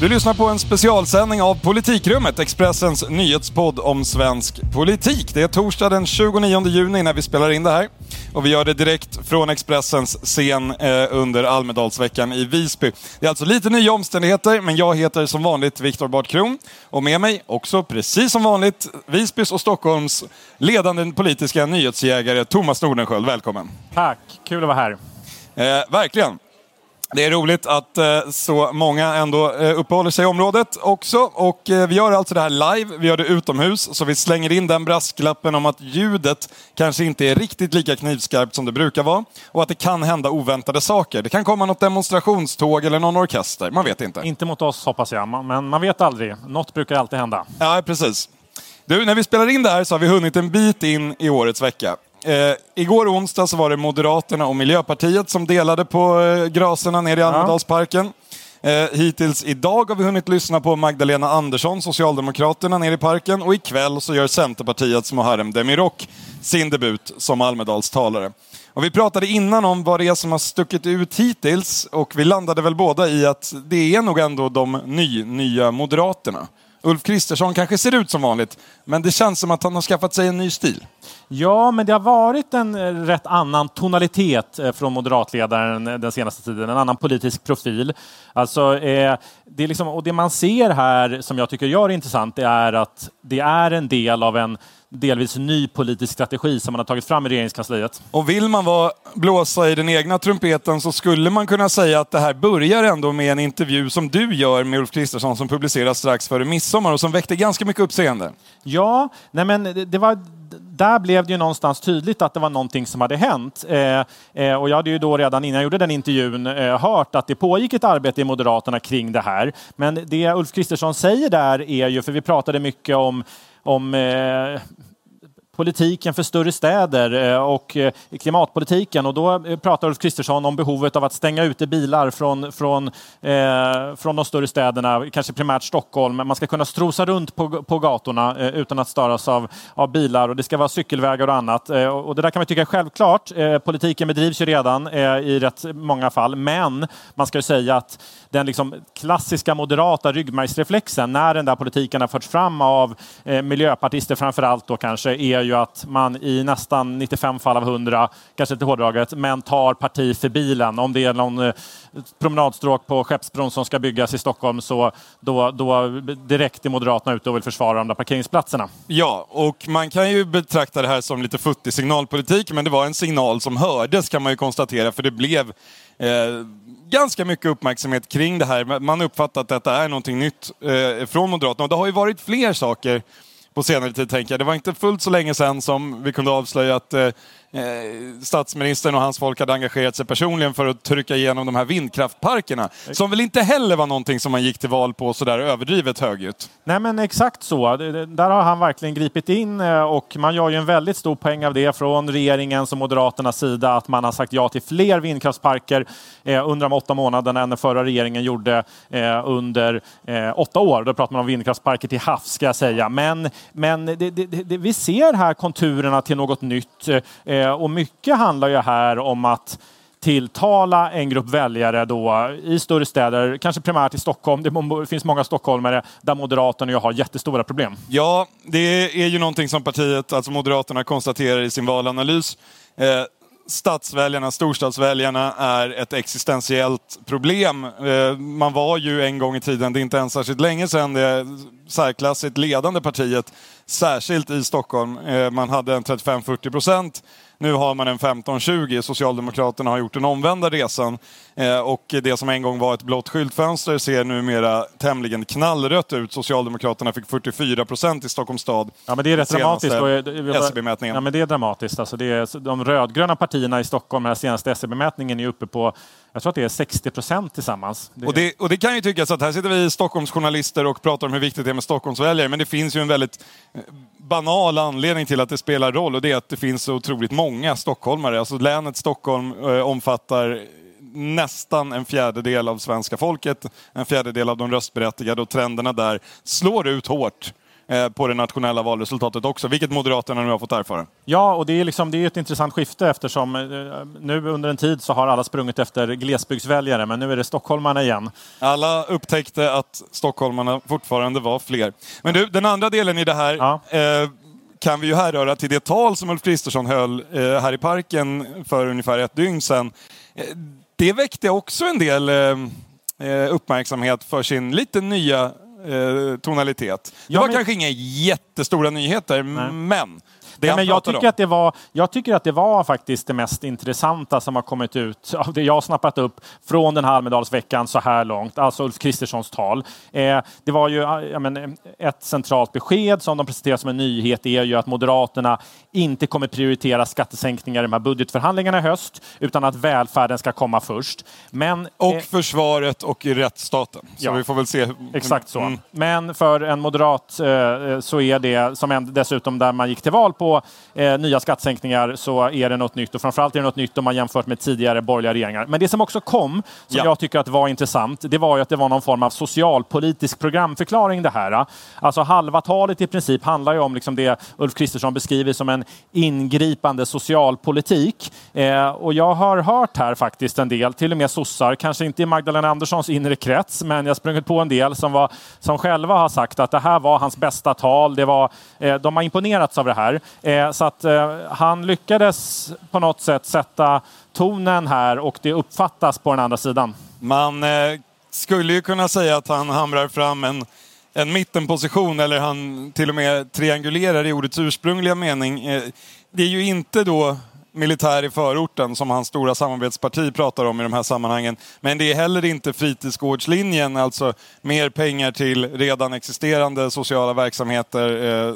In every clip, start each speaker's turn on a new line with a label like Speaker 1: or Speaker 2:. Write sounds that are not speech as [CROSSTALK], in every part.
Speaker 1: Du lyssnar på en specialsändning av Politikrummet, Expressens nyhetspodd om svensk politik. Det är torsdag den 29 juni när vi spelar in det här. Och vi gör det direkt från Expressens scen eh, under Almedalsveckan i Visby. Det är alltså lite nya omständigheter, men jag heter som vanligt Viktor Bart Kron. Och med mig också, precis som vanligt, Visbys och Stockholms ledande politiska nyhetsjägare Thomas Nordenskjöld. Välkommen!
Speaker 2: Tack, kul att vara här.
Speaker 1: Eh, verkligen. Det är roligt att eh, så många ändå eh, uppehåller sig i området också. Och eh, vi gör alltså det här live, vi gör det utomhus, så vi slänger in den brasklappen om att ljudet kanske inte är riktigt lika knivskarpt som det brukar vara. Och att det kan hända oväntade saker. Det kan komma något demonstrationståg eller någon orkester, man vet inte.
Speaker 2: Inte mot oss hoppas jag, men man vet aldrig. Något brukar alltid hända.
Speaker 1: Ja, precis. Du, när vi spelar in det här så har vi hunnit en bit in i årets vecka. Eh, igår onsdag så var det Moderaterna och Miljöpartiet som delade på eh, graserna nere i Almedalsparken. Eh, hittills idag har vi hunnit lyssna på Magdalena Andersson, Socialdemokraterna, nere i parken. Och ikväll så gör Centerpartiets Muharrem Demirok sin debut som Almedalstalare. Och vi pratade innan om vad det är som har stuckit ut hittills och vi landade väl båda i att det är nog ändå de ny, nya Moderaterna. Ulf Kristersson kanske ser ut som vanligt, men det känns som att han har skaffat sig en ny stil.
Speaker 2: Ja, men det har varit en eh, rätt annan tonalitet eh, från moderatledaren eh, den senaste tiden, en annan politisk profil. Alltså, eh, det, är liksom, och det man ser här som jag tycker gör det intressant, det är att det är en del av en delvis ny politisk strategi som man har tagit fram i regeringskansliet.
Speaker 1: Och vill man vara, blåsa i den egna trumpeten så skulle man kunna säga att det här börjar ändå med en intervju som du gör med Ulf Kristersson som publiceras strax före midsommar och som väckte ganska mycket uppseende.
Speaker 2: Ja, nej men det var där blev det ju någonstans tydligt att det var någonting som hade hänt. Eh, eh, och jag hade ju då redan innan jag gjorde den intervjun eh, hört att det pågick ett arbete i Moderaterna kring det här. Men det Ulf Kristersson säger där är ju, för vi pratade mycket om om eh, politiken för större städer eh, och eh, klimatpolitiken. Och då eh, pratar Ulf Kristersson om behovet av att stänga ute bilar från, från, eh, från de större städerna, kanske primärt Stockholm. Man ska kunna strosa runt på, på gatorna eh, utan att störas av, av bilar och det ska vara cykelvägar och annat. Eh, och det där kan man tycka är självklart. politiken bedrivs ju redan i rätt många fall, men man ska ju säga att den liksom klassiska moderata ryggmärgsreflexen när den där politiken har förts fram av miljöpartister framför allt då kanske är ju att man i nästan 95 fall av 100, kanske lite hårdraget, men tar parti för bilen. Om det är någon eh, promenadstråk på Skeppsbron som ska byggas i Stockholm så då, då direkt är Moderaterna ute och vill försvara de där parkeringsplatserna.
Speaker 1: Ja, och man kan ju betrakta det här som lite futtig signalpolitik, men det var en signal som hördes kan man ju konstatera, för det blev eh, ganska mycket uppmärksamhet kring det här. Man uppfattar att detta är någonting nytt eh, från Moderaterna. Och det har ju varit fler saker på senare tid, tänker jag. Det var inte fullt så länge sedan som vi kunde avslöja att eh, statsministern och hans folk hade engagerat sig personligen för att trycka igenom de här vindkraftparkerna. Som väl inte heller var någonting som man gick till val på sådär överdrivet högljutt.
Speaker 2: Nej men exakt så. Där har han verkligen gripit in eh, och man gör ju en väldigt stor poäng av det från regeringens och Moderaternas sida att man har sagt ja till fler vindkraftsparker eh, under de åtta månaderna än den förra regeringen gjorde under åtta år. Då pratar man om vindkraftsparker till havs ska jag säga. Men, men det, det, det, vi ser här konturerna till något nytt Eh, Eh, och mycket handlar ju här om att tilltala en grupp väljare då i större städer, kanske primärt i Stockholm. Det finns många stockholmare där Moderaterna ju har jättestora problem.
Speaker 1: Ja, det är ju någonting som partiet, alltså Moderaterna, konstaterar i sin valanalys. Eh, stadsväljarna, storstadsväljarna är ett existentiellt problem. Eh, man var ju en gång i tiden, det är inte ens särskilt länge sedan, det särklassigt ledande partiet, särskilt i Stockholm. Eh, man hade en 35-40 procent nu har man en 15-20. Socialdemokraterna har gjort den omvända resan. Eh, och det som en gång var ett blått skyltfönster ser numera tämligen knallrött ut. Socialdemokraterna fick 44 procent i Stockholms stad.
Speaker 2: Ja, men det är rätt dramatiskt.
Speaker 1: SCB-mätningen.
Speaker 2: Ja, men det är dramatiskt. Alltså det är, de rödgröna partierna i Stockholm, den senaste SCB-mätningen, är uppe på jag tror att det är 60 procent tillsammans.
Speaker 1: Det... Och, det, och det kan ju tyckas att här sitter vi Stockholmsjournalister och pratar om hur viktigt det är med Stockholmsväljare, men det finns ju en väldigt eh, banal anledning till att det spelar roll och det är att det finns så otroligt många stockholmare. Alltså länet Stockholm eh, omfattar nästan en fjärdedel av svenska folket, en fjärdedel av de röstberättigade och trenderna där slår ut hårt på det nationella valresultatet också, vilket Moderaterna nu har fått erfara.
Speaker 2: Ja, och det är, liksom, det är ett intressant skifte eftersom eh, nu under en tid så har alla sprungit efter glesbygdsväljare, men nu är det stockholmarna igen.
Speaker 1: Alla upptäckte att stockholmarna fortfarande var fler. Men du, den andra delen i det här ja. eh, kan vi ju härröra till det tal som Ulf Kristersson höll eh, här i parken för ungefär ett dygn sedan. Eh, det väckte också en del eh, eh uppmärksamhet för sin lite nya eh, tonalitet. Det ja, var men... kanske inga jättestora nyheter, Nej. men
Speaker 2: det Nej, men jag, tycker att det var, jag tycker att det var faktiskt det mest intressanta som har kommit ut av det jag har snappat upp från den här Almedalsveckan så här långt, alltså Ulf Kristerssons tal. Eh, det var ju jag men, ett centralt besked som de presenterar som en nyhet är ju att Moderaterna inte kommer prioritera skattesänkningar i de här budgetförhandlingarna i höst, utan att välfärden ska komma först. Men,
Speaker 1: och eh, försvaret och rättsstaten. Så ja, vi får väl se.
Speaker 2: Exakt så. Mm. Men för en moderat eh, så är det, som en, dessutom där man gick till val på på eh, nya skattesänkningar så är det något nytt och framförallt är det något nytt om man jämfört med tidigare borgerliga regeringar. Men det som också kom, som ja. jag tycker att var intressant, det var ju att det var någon form av socialpolitisk programförklaring det här. Alltså halva talet i princip handlar ju om liksom det Ulf Kristersson beskriver som en ingripande socialpolitik. Eh, och jag har hört här faktiskt en del, till och med sossar, kanske inte i Magdalena Anderssons inre krets, men jag sprungit på en del som, var, som själva har sagt att det här var hans bästa tal. Det var, eh, de har imponerats av det här. Eh, så att eh, han lyckades på något sätt sätta tonen här och det uppfattas på den andra sidan.
Speaker 1: Man eh, skulle ju kunna säga att han hamrar fram en, en mittenposition eller han till och med triangulerar i ordets ursprungliga mening. Eh, det är ju inte då militär i förorten som hans stora samarbetsparti pratar om i de här sammanhangen. Men det är heller inte fritidsgårdslinjen, alltså mer pengar till redan existerande sociala verksamheter eh,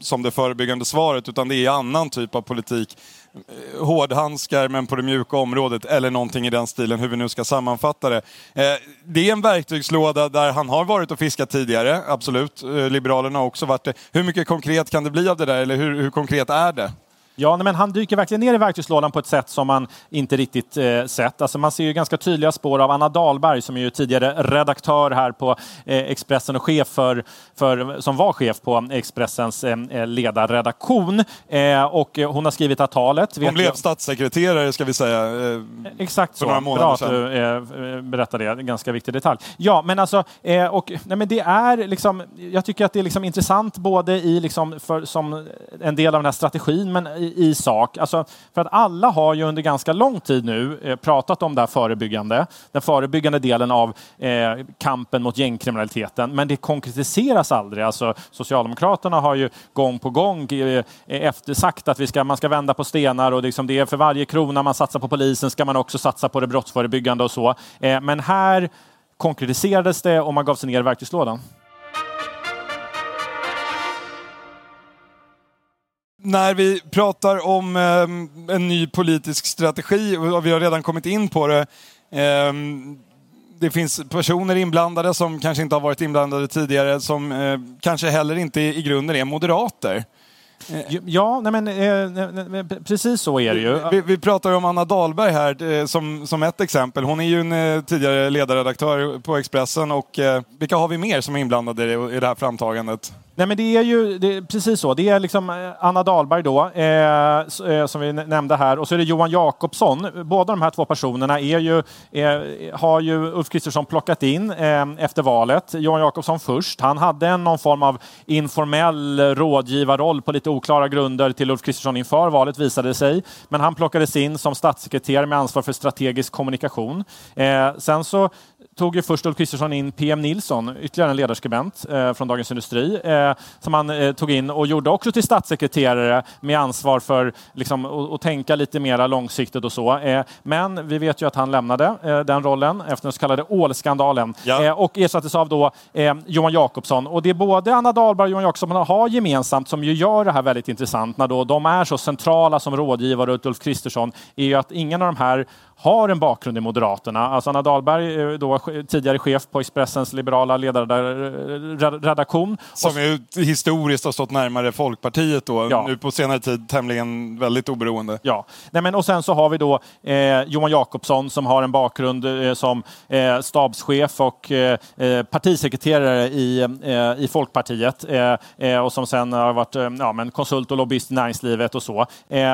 Speaker 1: som det förebyggande svaret, utan det är annan typ av politik. Eh, hårdhandskar men på det mjuka området eller någonting i den stilen, hur vi nu ska sammanfatta det. Eh, det är en verktygslåda där han har varit och fiskat tidigare, absolut. Eh, Liberalerna har också varit det. Hur mycket konkret kan det bli av det där, eller hur, hur konkret är det?
Speaker 2: Ja, men han dyker verkligen ner i verktygslådan på ett sätt som man inte riktigt eh, sett. Alltså man ser ju ganska tydliga spår av Anna Dahlberg som är ju tidigare redaktör här på eh, Expressen och chef för, för, som var chef på Expressens eh, eh ledarredaktion. Eh, och hon har skrivit här talet.
Speaker 1: Hon blev jag... statssekreterare ska vi säga.
Speaker 2: Eh, Exakt så. Bra att du eh, berättar det. En ganska viktig detalj. Ja, men alltså, och, nej, men det är liksom, jag tycker att det är liksom intressant både i liksom för, som en del av den här strategin men i, sak. Alltså, för att alla har ju under ganska lång tid nu eh, pratat om det här förebyggande, den förebyggande delen av eh, kampen mot gängkriminaliteten, men det konkretiseras aldrig. Alltså, Socialdemokraterna har ju gång på gång eh, eh, efter sagt att vi ska, man ska vända på stenar och liksom det är för varje krona man satsar på polisen ska man också satsa på det brottsförebyggande och så. Eh, men här konkretiserades det och man gav sig ner i verktygslådan.
Speaker 1: När vi pratar om eh, en ny politisk strategi, och vi har redan kommit in på det, eh, det finns personer inblandade som kanske inte har varit inblandade tidigare, som eh, kanske heller inte i grunden är moderater.
Speaker 2: Ja, nej men, eh, precis så är det ju.
Speaker 1: Vi, vi pratar om Anna Dahlberg här eh, som, som ett exempel. Hon är ju en eh, tidigare ledarredaktör på Expressen och eh, vilka har vi mer som är inblandade i det här framtagandet?
Speaker 2: Nej, men det är ju det är precis så. Det är liksom eh, Anna Dahlberg då, eh, eh som vi nämnde här, och så är det Johan Jakobsson. Båda de här två personerna är ju, eh, har ju Ulf Kristersson plockat in eh, efter valet. Johan Jakobsson först. Han hade en, någon form av informell rådgivarroll på lite oklara grunder till Ulf Kristersson inför valet, visade det sig. Men han plockades in som statssekreterare med ansvar för strategisk kommunikation. Eh, sen så tog ju först Ulf Kristersson in PM Nilsson, ytterligare en ledarskribent eh, från Dagens Industri, eh, som han eh, tog in och gjorde också till statssekreterare med ansvar för liksom, att tänka lite mer långsiktigt och så. Eh, men vi vet ju att han lämnade eh, den rollen efter den så kallade ålskandalen ja. Eh, och ersattes av då Johan Jakobsson. Och det är både Anna Dahlberg och Johan Jakobsson har gemensamt, som ju gör det här väldigt intressant, när då de är så centrala som rådgivare åt Ulf Kristersson, är ju att ingen av de här har en bakgrund i Moderaterna. Alltså Anna Dahlberg, då tidigare chef på Expressens liberala ledarredaktion.
Speaker 1: Som ju historiskt har stått närmare Folkpartiet då, ja. nu på senare tid tämligen väldigt oberoende.
Speaker 2: Ja, Nej, men, och sen så har vi då eh, Johan Jakobsson som har en bakgrund eh, som eh, stabschef och eh, eh partisekreterare i, eh, i Folkpartiet och som sen har varit ja, men konsult och lobbyist i näringslivet och så.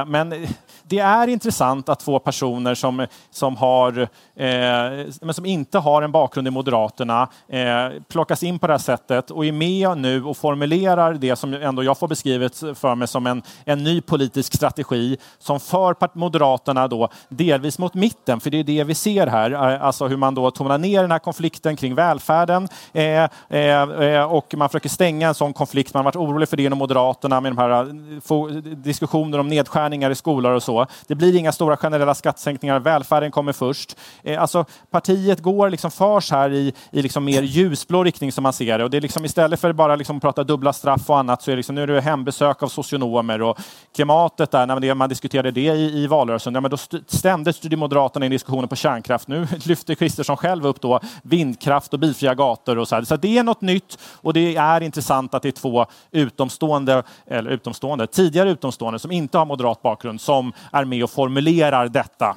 Speaker 2: men det är intressant att få personer som, som, har, eh, men som inte har en bakgrund i Moderaterna eh, plockas in på det här sättet och är med nu och formulerar det som ändå jag får beskrivet för mig som en, en ny politisk strategi som för Moderaterna då delvis mot mitten, för det är det vi ser här, eh, alltså hur man då tonar ner den här konflikten kring välfärden eh, eh, eh, och man försöker stänga en sån konflikt. Man har varit orolig för det inom Moderaterna med de här eh, diskussioner om nedskärningar i skolor och så. Det blir inga stora generella skattesänkningar. Välfärden kommer först. Eh, alltså, partiet går liksom förs här i, i liksom mer ljusblå riktning som man ser det. Och det är liksom, istället för bara liksom prata dubbla straff och annat så är det liksom, nu är det hembesök av socionomer och klimatet där, när man diskuterade det i, i valrörelsen, ja, men då ständigt styrde Moderaterna in diskussionen på kärnkraft. Nu [LAUGHS] lyfter Kristersson själv upp då vindkraft och bilfria gator och så här. Så det är något nytt och det är intressant att det är två utomstående, eller utomstående, tidigare utomstående som inte har moderat bakgrund som är med och formulerar detta.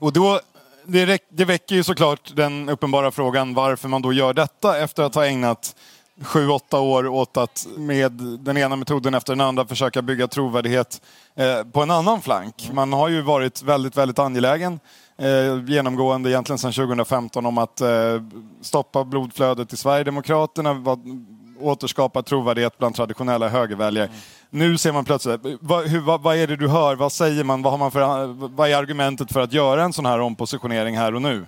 Speaker 1: Och då, det, det väcker ju såklart den uppenbara frågan varför man då gör detta efter att ha ägnat sju, åtta år åt att med den ena metoden efter den andra försöka bygga trovärdighet eh, på en annan flank. Mm. Man har ju varit väldigt, väldigt angelägen eh, genomgående egentligen sedan 2015 om att eh, stoppa blodflödet till Sverigedemokraterna, återskapa trovärdighet bland traditionella högerväljare. Mm. Nu ser man plötsligt, vad, hur, vad, vad, är det du hör, vad säger man, vad, har man för, vad är argumentet för att göra en sån här ompositionering här och nu?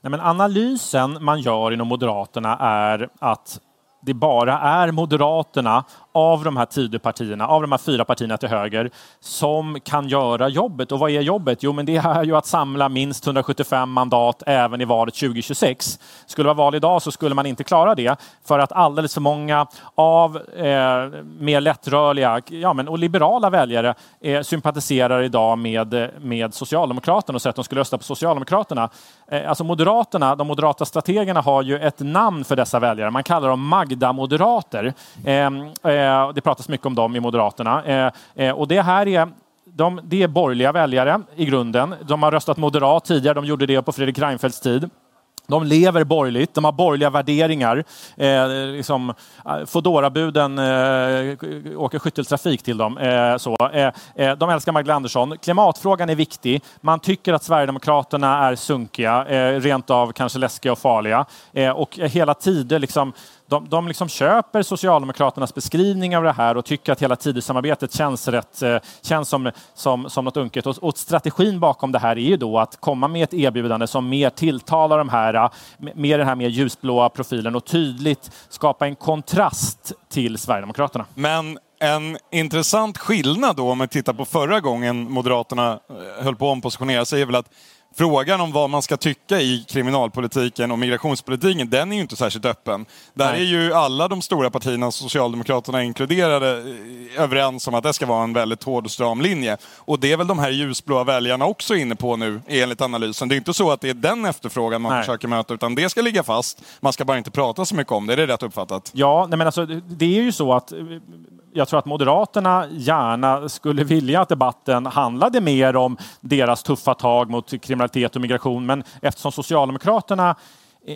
Speaker 2: Nej, men analysen man gör inom Moderaterna är att det bara är Moderaterna av de här Tidöpartierna, av de här fyra partierna till höger, som kan göra jobbet. Och vad är jobbet? Jo, men det är ju att samla minst 175 mandat även i valet 2026. Skulle det vara val idag så skulle man inte klara det för att alldeles för många av eh, mer lättrörliga ja, men, och liberala väljare eh, sympatiserar idag med, med Socialdemokraterna och säger att de skulle rösta på Socialdemokraterna. Eh, alltså Moderaterna, de moderata strategerna har ju ett namn för dessa väljare. Man kallar dem Magda-moderater. Ehm, eh, Eh, det pratas mycket om dem i Moderaterna. Eh, eh, och det här är de, det är borgerliga väljare i grunden. De har röstat moderat tidigare, de gjorde det på Fredrik Reinfeldts tid. De lever borgerligt, de har borgerliga värderingar. Eh, liksom, eh, Foodora-buden eh, åker skytteltrafik till dem. Eh, så. Eh, eh, de älskar Magdalena Andersson. Klimatfrågan är viktig. Man tycker att Sverigedemokraterna är sunkiga, eh, rent av kanske läskiga och farliga. och hela tiden liksom, de, de liksom köper Socialdemokraternas beskrivning av det här och tycker att hela Tidösamarbetet känns, rätt, eh, känns som, som, som något unket. Och, och, strategin bakom det här är ju då att komma med ett erbjudande som mer tilltalar de här, eh, med den här mer ljusblåa profilen och tydligt skapa en kontrast till Sverigedemokraterna.
Speaker 1: Men en intressant skillnad då om man tittar på förra gången Moderaterna eh, höll på att ompositionera sig är väl att frågan om vad man ska tycka i kriminalpolitiken och migrationspolitiken, den är ju inte särskilt öppen. Där Nej. är ju alla de stora partierna, Socialdemokraterna inkluderade, eh, överens om att det ska vara en väldigt hård och stram linje. Och det är väl de här ljusblåa väljarna också inne på nu, enligt analysen. Det är inte så att det är den efterfrågan man Nej. försöker möta, utan det ska ligga fast. Man ska bara inte prata så mycket om det. Är det rätt uppfattat?
Speaker 2: Ja, nej men alltså, det är ju så att jag tror att Moderaterna gärna skulle vilja att debatten handlade mer om deras tuffa tag mot kriminalitet och migration. Men eftersom Socialdemokraterna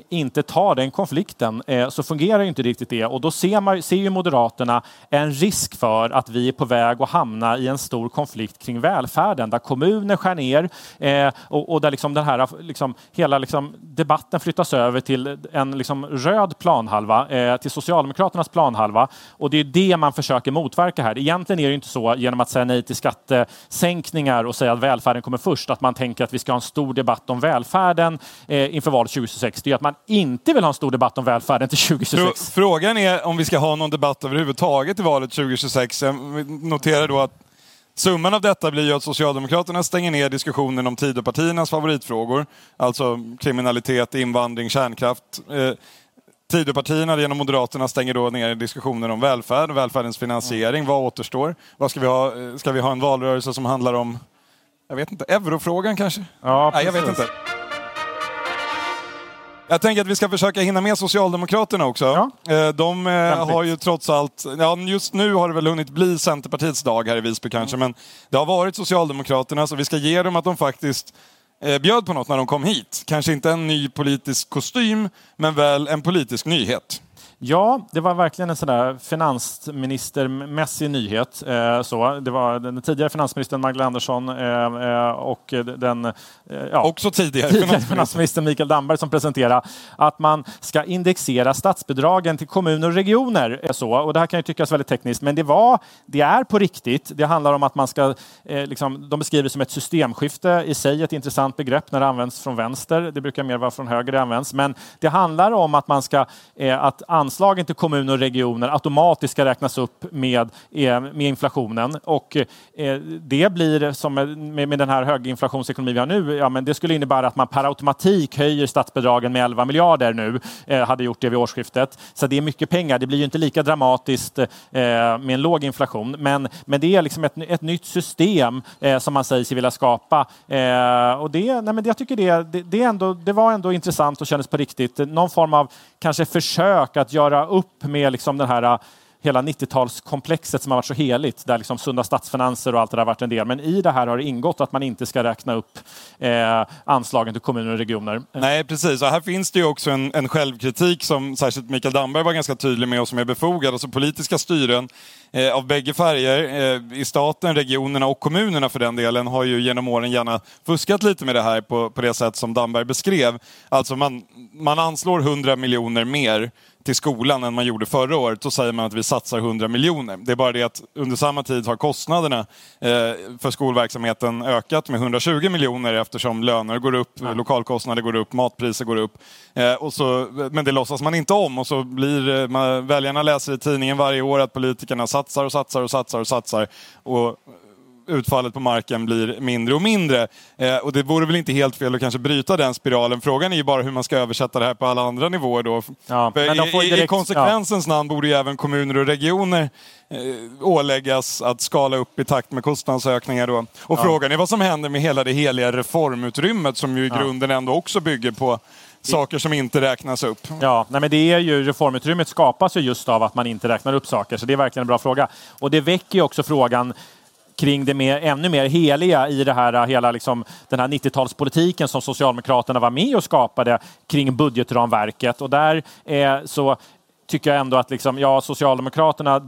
Speaker 2: inte tar den konflikten eh, så fungerar inte riktigt det. Och då ser, man, ser ju Moderaterna en risk för att vi är på väg att hamna i en stor konflikt kring välfärden där kommuner skär ner eh, och, och, där liksom den här, liksom, hela liksom, debatten flyttas över till en liksom, röd planhalva, eh, till Socialdemokraternas planhalva. Och det är det man försöker motverka här. Egentligen är det inte så genom att säga nej till skattesänkningar och säga att välfärden kommer först, att man tänker att vi ska ha en stor debatt om välfärden inför valet 2026 att man inte vill ha en stor debatt om välfärden till 2026.
Speaker 1: Frågan är om vi ska ha någon debatt överhuvudtaget i valet 2026. Jag noterar då att Summan av detta blir ju att Socialdemokraterna stänger ner diskussionen om Tidöpartiernas favoritfrågor, alltså kriminalitet, invandring, kärnkraft. Eh, Tidöpartierna genom Moderaterna stänger då ner diskussionen om välfärd, välfärdens finansiering. Vad återstår? Vad ska, vi ha? Ska vi ha en valrörelse som handlar om Jag vet inte. Eurofrågan kanske?
Speaker 2: Ja,
Speaker 1: Nej, jag vet inte. Jag tänker att vi ska försöka hinna med Socialdemokraterna också.
Speaker 2: Ja.
Speaker 1: Eh, De eh, har ju trots allt, ja, just nu har det väl hunnit bli Centerpartiets dag här i Visby kanske, men det har varit Socialdemokraterna så vi ska ge dem att de faktiskt eh, bjöd på något när de kom hit. Kanske inte en ny politisk kostym, men väl en politisk nyhet.
Speaker 2: Ja, det var verkligen en sån där finansministermässig nyhet. Eh, så. Det var den tidigare finansministern Magdalena Andersson eh, eh, och den eh, ja,
Speaker 1: Också tidigare.
Speaker 2: tidigare
Speaker 1: finansminister.
Speaker 2: finansminister Mikael Damberg som presenterade att man ska indexera statsbidragen till kommuner och regioner. eh, Så. Och det här kan ju tyckas väldigt tekniskt, men det, var, det är på riktigt. Det handlar om att man ska, eh, liksom, de beskriver det som ett systemskifte i sig, ett intressant begrepp när det används från vänster. Det brukar mer vara från höger det används. Men det handlar om att man ska, eh, att anslagen till kommuner och regioner automatiskt ska räknas upp med, eh, med inflationen. Och eh, det blir som med, med den här höginflationsekonomi vi har nu, ja, men det skulle innebära att man per automatik höjer statsbidragen med 11 miljarder nu, eh, hade gjort det vid årsskiftet. Så det är mycket pengar. Det blir ju inte lika dramatiskt med en låg inflation, men, men det är liksom ett, ett nytt system som man säger sig vilja skapa. Och det, nej, men jag tycker det, det, det, ändå, det var ändå intressant och kändes på riktigt. Någon form av kanske försök att göra göra upp med liksom den här eh, hela 90-talskomplexet som har varit så heligt, där liksom sunda statsfinanser och allt det där har varit en del. Men i det här har det ingått att man inte ska räkna upp eh, anslagen till kommuner och regioner.
Speaker 1: Nej, precis. Och här finns det ju också en, en självkritik som särskilt Mikael Damberg var ganska tydlig med och som är befogad. Alltså politiska styren eh, av bägge färger eh, i staten, regionerna och kommunerna för den delen har ju genom åren gärna fuskat lite med det här på, på det sätt som Damberg beskrev. Alltså man, man anslår 100 miljoner mer till skolan än man gjorde förra året, då säger man att vi satsar 100 miljoner. Det är bara det att under samma tid har kostnaderna eh, för skolverksamheten ökat med 120 miljoner eftersom löner går upp, lokalkostnader går upp, matpriser går upp. Eh, och så, men det låtsas man inte om och så blir eh, man, väljarna läser i tidningen varje år att politikerna satsar och satsar och satsar och satsar. Och utfallet på marken blir mindre och mindre. Eh, och det vore väl inte helt fel att kanske bryta den spiralen. Frågan är ju bara hur man ska översätta det här på alla andra nivåer då.
Speaker 2: Ja,
Speaker 1: i,
Speaker 2: direkt-
Speaker 1: I konsekvensens namn borde ju även kommuner och regioner eh, åläggas att skala upp i takt med kostnadsökningar då. Och frågan är vad som händer med hela det heliga reformutrymmet som ju i grunden ändå också bygger på saker som inte räknas upp.
Speaker 2: Ja, nej men det är ju, reformutrymmet skapas ju just av att man inte räknar upp saker, så det är verkligen en bra fråga. Och det väcker ju också frågan kring det mer, ännu mer heliga i det här, äh, hela liksom, den här 90-talspolitiken som Socialdemokraterna var med och skapade kring budgetramverket. Och där eh, så tycker jag ändå att liksom, ja, Socialdemokraterna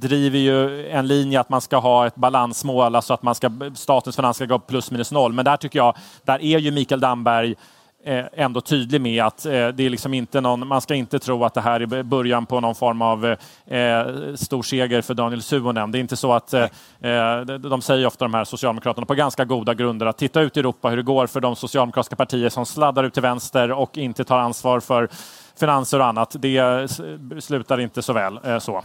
Speaker 2: driver ju en linje att man ska ha ett balansmål, alltså att man ska, statens finanser ska gå plus minus noll. Men där tycker jag, där är ju Mikael Damberg ändå tydlig med att eh, det är liksom inte någon, man ska inte tro att det här är början på någon form av eh, stor seger för Daniel Suhonen. Det är inte så att, eh, eh, de- säger ofta de här Socialdemokraterna på ganska goda grunder att titta ut i Europa hur det går för de socialdemokratiska partier som sladdar ut till vänster och inte tar ansvar för finanser och annat. Det eh, slutar inte så väl. Eh, så.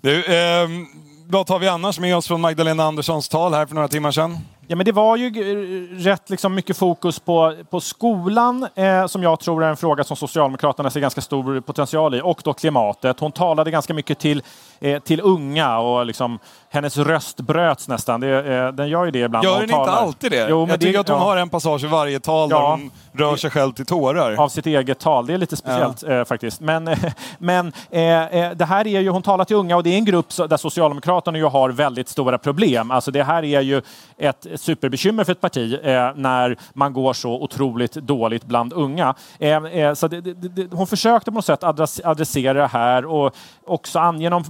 Speaker 1: Du, ehm, vad tar vi annars med oss från Magdalena Anderssons tal här för några timmar sedan?
Speaker 2: Ja, men det var ju eh, rätt liksom mycket fokus på, på skolan eh, som jag tror är en fråga som Socialdemokraterna ser ganska stor potential i och då klimatet. Hon talade ganska mycket till, eh, till unga och liksom, hennes röst bröts nästan. Det, eh, den gör ju det ibland.
Speaker 1: Gör den inte
Speaker 2: talar.
Speaker 1: alltid det?
Speaker 2: Jo, men
Speaker 1: jag tycker
Speaker 2: det,
Speaker 1: att hon
Speaker 2: ja.
Speaker 1: har en passage i varje tal
Speaker 2: Ja.
Speaker 1: där hon rör sig själv till tårar.
Speaker 2: av sitt eget tal. Det är lite speciellt eh, faktiskt. Men, [LAUGHS] men eh, eh, det här är ju, hon talar till unga och det är en grupp där Socialdemokraterna ju har väldigt stora problem. Alltså det här är ju ett superbekymmer för ett parti eh, när man går så otroligt dåligt bland unga. Eh, eh, så det, det, det, hon försökte på något sätt adress, adressera det här och också ange någon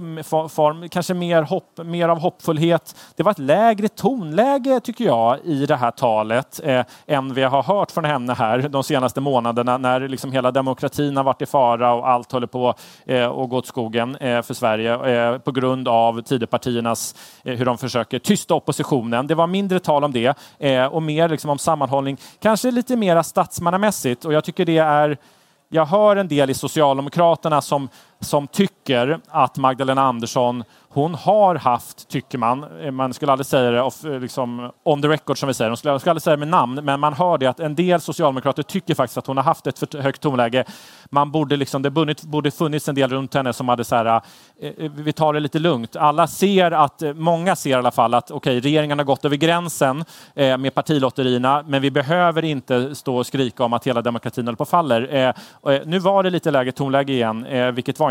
Speaker 2: form, kanske mer, hopp, mer av hoppfullhet. Det var ett lägre tonläge tycker jag i det här talet eh, än vi har hört från henne här de senaste månaderna när liksom hela demokratin har varit i fara och allt håller på eh, att gå åt skogen eh, för Sverige eh, på grund av Tidöpartiernas, eh, hur de försöker tysta oppositionen. Det var mindre tal om det eh, och mer liksom om sammanhållning, kanske lite mera statsmannamässigt. Och jag tycker det är jag hör en del i Socialdemokraterna som, som tycker att Magdalena Andersson hon har haft, tycker man, man skulle aldrig säga det off, eh, liksom, on the record som vi säger, hon skulle, skulle aldrig säga det med namn, men man hör det att en del socialdemokrater tycker faktiskt att hon har haft ett för högt tonläge. Man borde liksom, det borde, borde funnits en del runt henne som hade så här, eh, eh, vi tar det lite lugnt. Alla ser att, många ser i alla fall att okej, okay, regeringen har gått över gränsen med partilotterierna, men vi behöver inte stå och skrika om att hela demokratin håller på att faller. Nu var det lite lägre tonläge igen, vilket var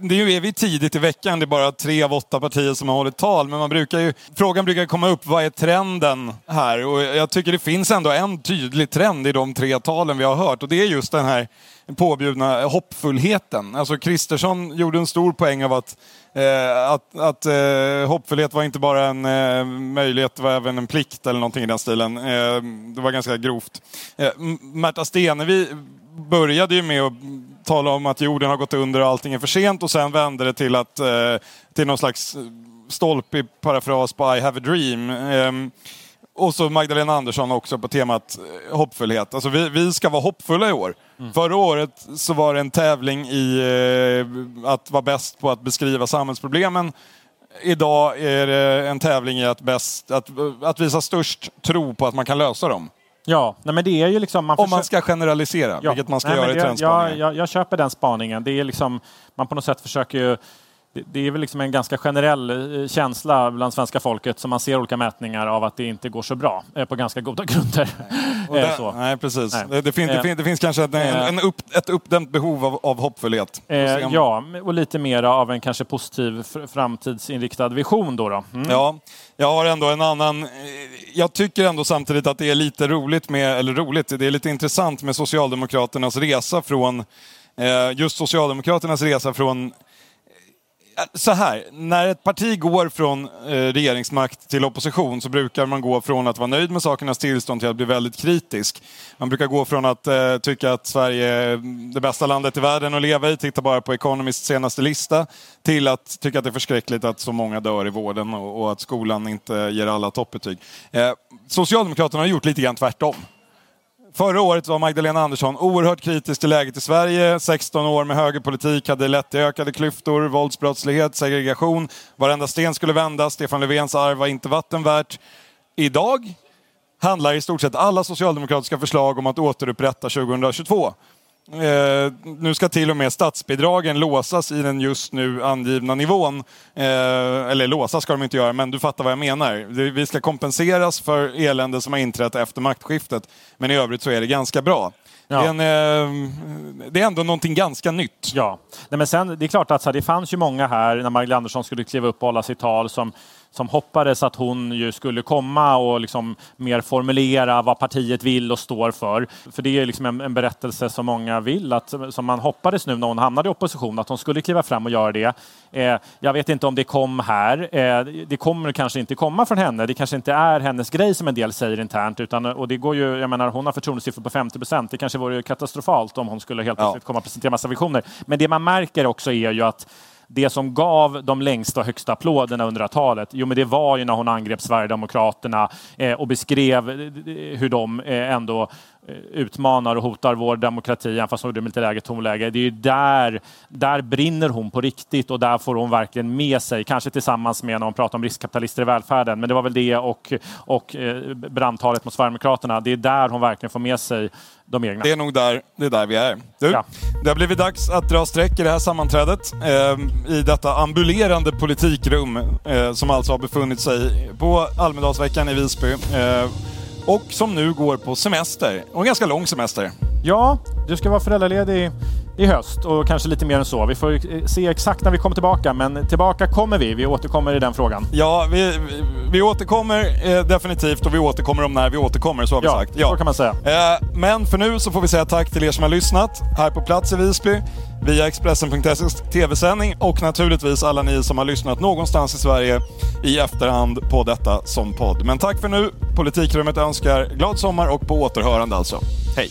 Speaker 1: Nu är vi tidigt i veckan, det är bara tre av åtta partier som har hållit tal, men man brukar ju, frågan brukar komma upp, vad är trenden här? Och jag tycker det finns ändå en tydlig trend i de tre talen vi har hört och det är just den här påbjudna hoppfullheten. Alltså Kristersson gjorde en stor poäng av att, eh, att, att eh, hoppfullhet var inte bara en eh, möjlighet, det var även en plikt eller någonting i den stilen. Eh, det var ganska grovt. Eh, Märta Stenevi började ju med att tala om att jorden har gått under och allting är för sent och sen vände det till, att, eh, till någon slags stolpig parafras på I have a dream. Eh, och så Magdalena Andersson också på temat eh, hoppfullhet. Alltså vi, vi ska vara hoppfulla i år. Mm. Förra året så var det en tävling i eh, att vara bäst på att beskriva samhällsproblemen. Idag är det en tävling i att, bäst, att, att visa störst tro på att man kan lösa dem.
Speaker 2: Ja, nej men det är ju liksom...
Speaker 1: Man Om man ska generalisera, ja. vilket man ska nej, göra i trendspaningen.
Speaker 2: Jag, jag, jag, köper den spaningen. Det är liksom, man på något sätt försöker ju det är väl liksom en ganska generell eh, känsla bland svenska folket som man ser olika mätningar av att det inte går så bra eh, på ganska goda [LAUGHS] grunder.
Speaker 1: Nej, eh, det, nej precis. Nej. Det, finns, det, finns, det, finns, kanske en, en upp, ett uppdämt behov av, av hoppfullhet.
Speaker 2: Eh, ja, och lite mer av en kanske positiv framtidsinriktad vision då. då.
Speaker 1: Mm. Ja, jag har ändå en annan... Jag tycker ändå samtidigt att det är lite roligt med, eller roligt, det är lite intressant med Socialdemokraternas resa från, eh, just Socialdemokraternas resa från Eh, så här, när ett parti går från eh, regeringsmakt till opposition så brukar man gå från att vara nöjd med sakernas tillstånd till att bli väldigt kritisk. Man brukar gå från att eh, tycka att Sverige är det bästa landet i världen att leva i, titta bara på Economists senaste lista, till att tycka att det är förskräckligt att så många dör i vården och, och att skolan inte ger alla toppbetyg. Eh, Socialdemokraterna har gjort lite grann tvärtom. Förra året var Magdalena Andersson oerhört kritisk till läget i Sverige. 16 år med högerpolitik hade lett till ökade klyftor, våldsbrottslighet, segregation. Varenda sten skulle vändas. Stefan Löfvens arv var inte vatten värt. Idag handlar i stort sett alla socialdemokratiska förslag om att återupprätta 2022. Eh, nu ska till och med statsbidragen låsas i den just nu angivna nivån. Eh, eller låsas ska de inte göra, men du fattar vad jag menar. Vi ska kompenseras för elände som har inträtt efter maktskiftet. Men i övrigt så är det ganska bra. Ja. Det, är en, eh, det, är ändå någonting ganska nytt.
Speaker 2: Ja, Nej, men sen, det är klart att så här, det fanns ju många här när Magdalena Andersson skulle kliva upp och hålla sitt tal som som hoppades att hon ju skulle komma och liksom mer formulera vad partiet vill och står för. För det är liksom en, en, berättelse som många vill, att, som man hoppades nu när hon hamnade i opposition, att hon skulle kliva fram och göra det. Eh, jag vet inte om det kom här. Eh, det kommer kanske inte komma från henne. Det kanske inte är hennes grej som en del säger internt. Utan, och det går ju, jag menar, hon har förtroendesiffror på 50 procent. Det kanske vore katastrofalt om hon skulle helt plötsligt ja. komma och presentera massa visioner. Men det man märker också är ju att det som gav de längsta och högsta applåderna under talet, jo men det var ju när hon angrep Sverigedemokraterna eh, och beskrev eh, hur de eh, ändå utmanar och hotar vår demokrati, även fast hon gjorde det med lite lägre tonläge. Det är ju där, där brinner hon på riktigt och där får hon verkligen med sig, kanske tillsammans med när hon pratar om riskkapitalister i välfärden, men det var väl det och, och eh, brandtalet mot Sverigedemokraterna. Det är där hon verkligen får med sig de egna.
Speaker 1: Det är nog där, det är där vi är. Du, ja. Det har blivit dags att dra streck i det här sammanträdet. Eh, I detta ambulerande politikrum eh, som alltså har befunnit sig på Almedalsveckan i Visby. Och som nu går på semester. Och en ganska lång semester.
Speaker 2: Ja, du ska vara föräldraledig i höst och kanske lite mer än så. Vi får eh, se exakt när vi kommer tillbaka, men tillbaka kommer vi. Vi återkommer i den frågan.
Speaker 1: Ja, vi, vi, återkommer eh, definitivt och vi återkommer om när vi återkommer, så har vi
Speaker 2: ja,
Speaker 1: sagt.
Speaker 2: Ja, så kan man säga.
Speaker 1: Eh, men för nu så får vi säga tack till er som har lyssnat här på plats i Visby, via Expressen.ses tv-sändning och naturligtvis alla ni som har lyssnat någonstans i Sverige i efterhand på detta som podd. Men tack för nu. Politikrummet önskar glad sommar och på återhörande alltså. Hej!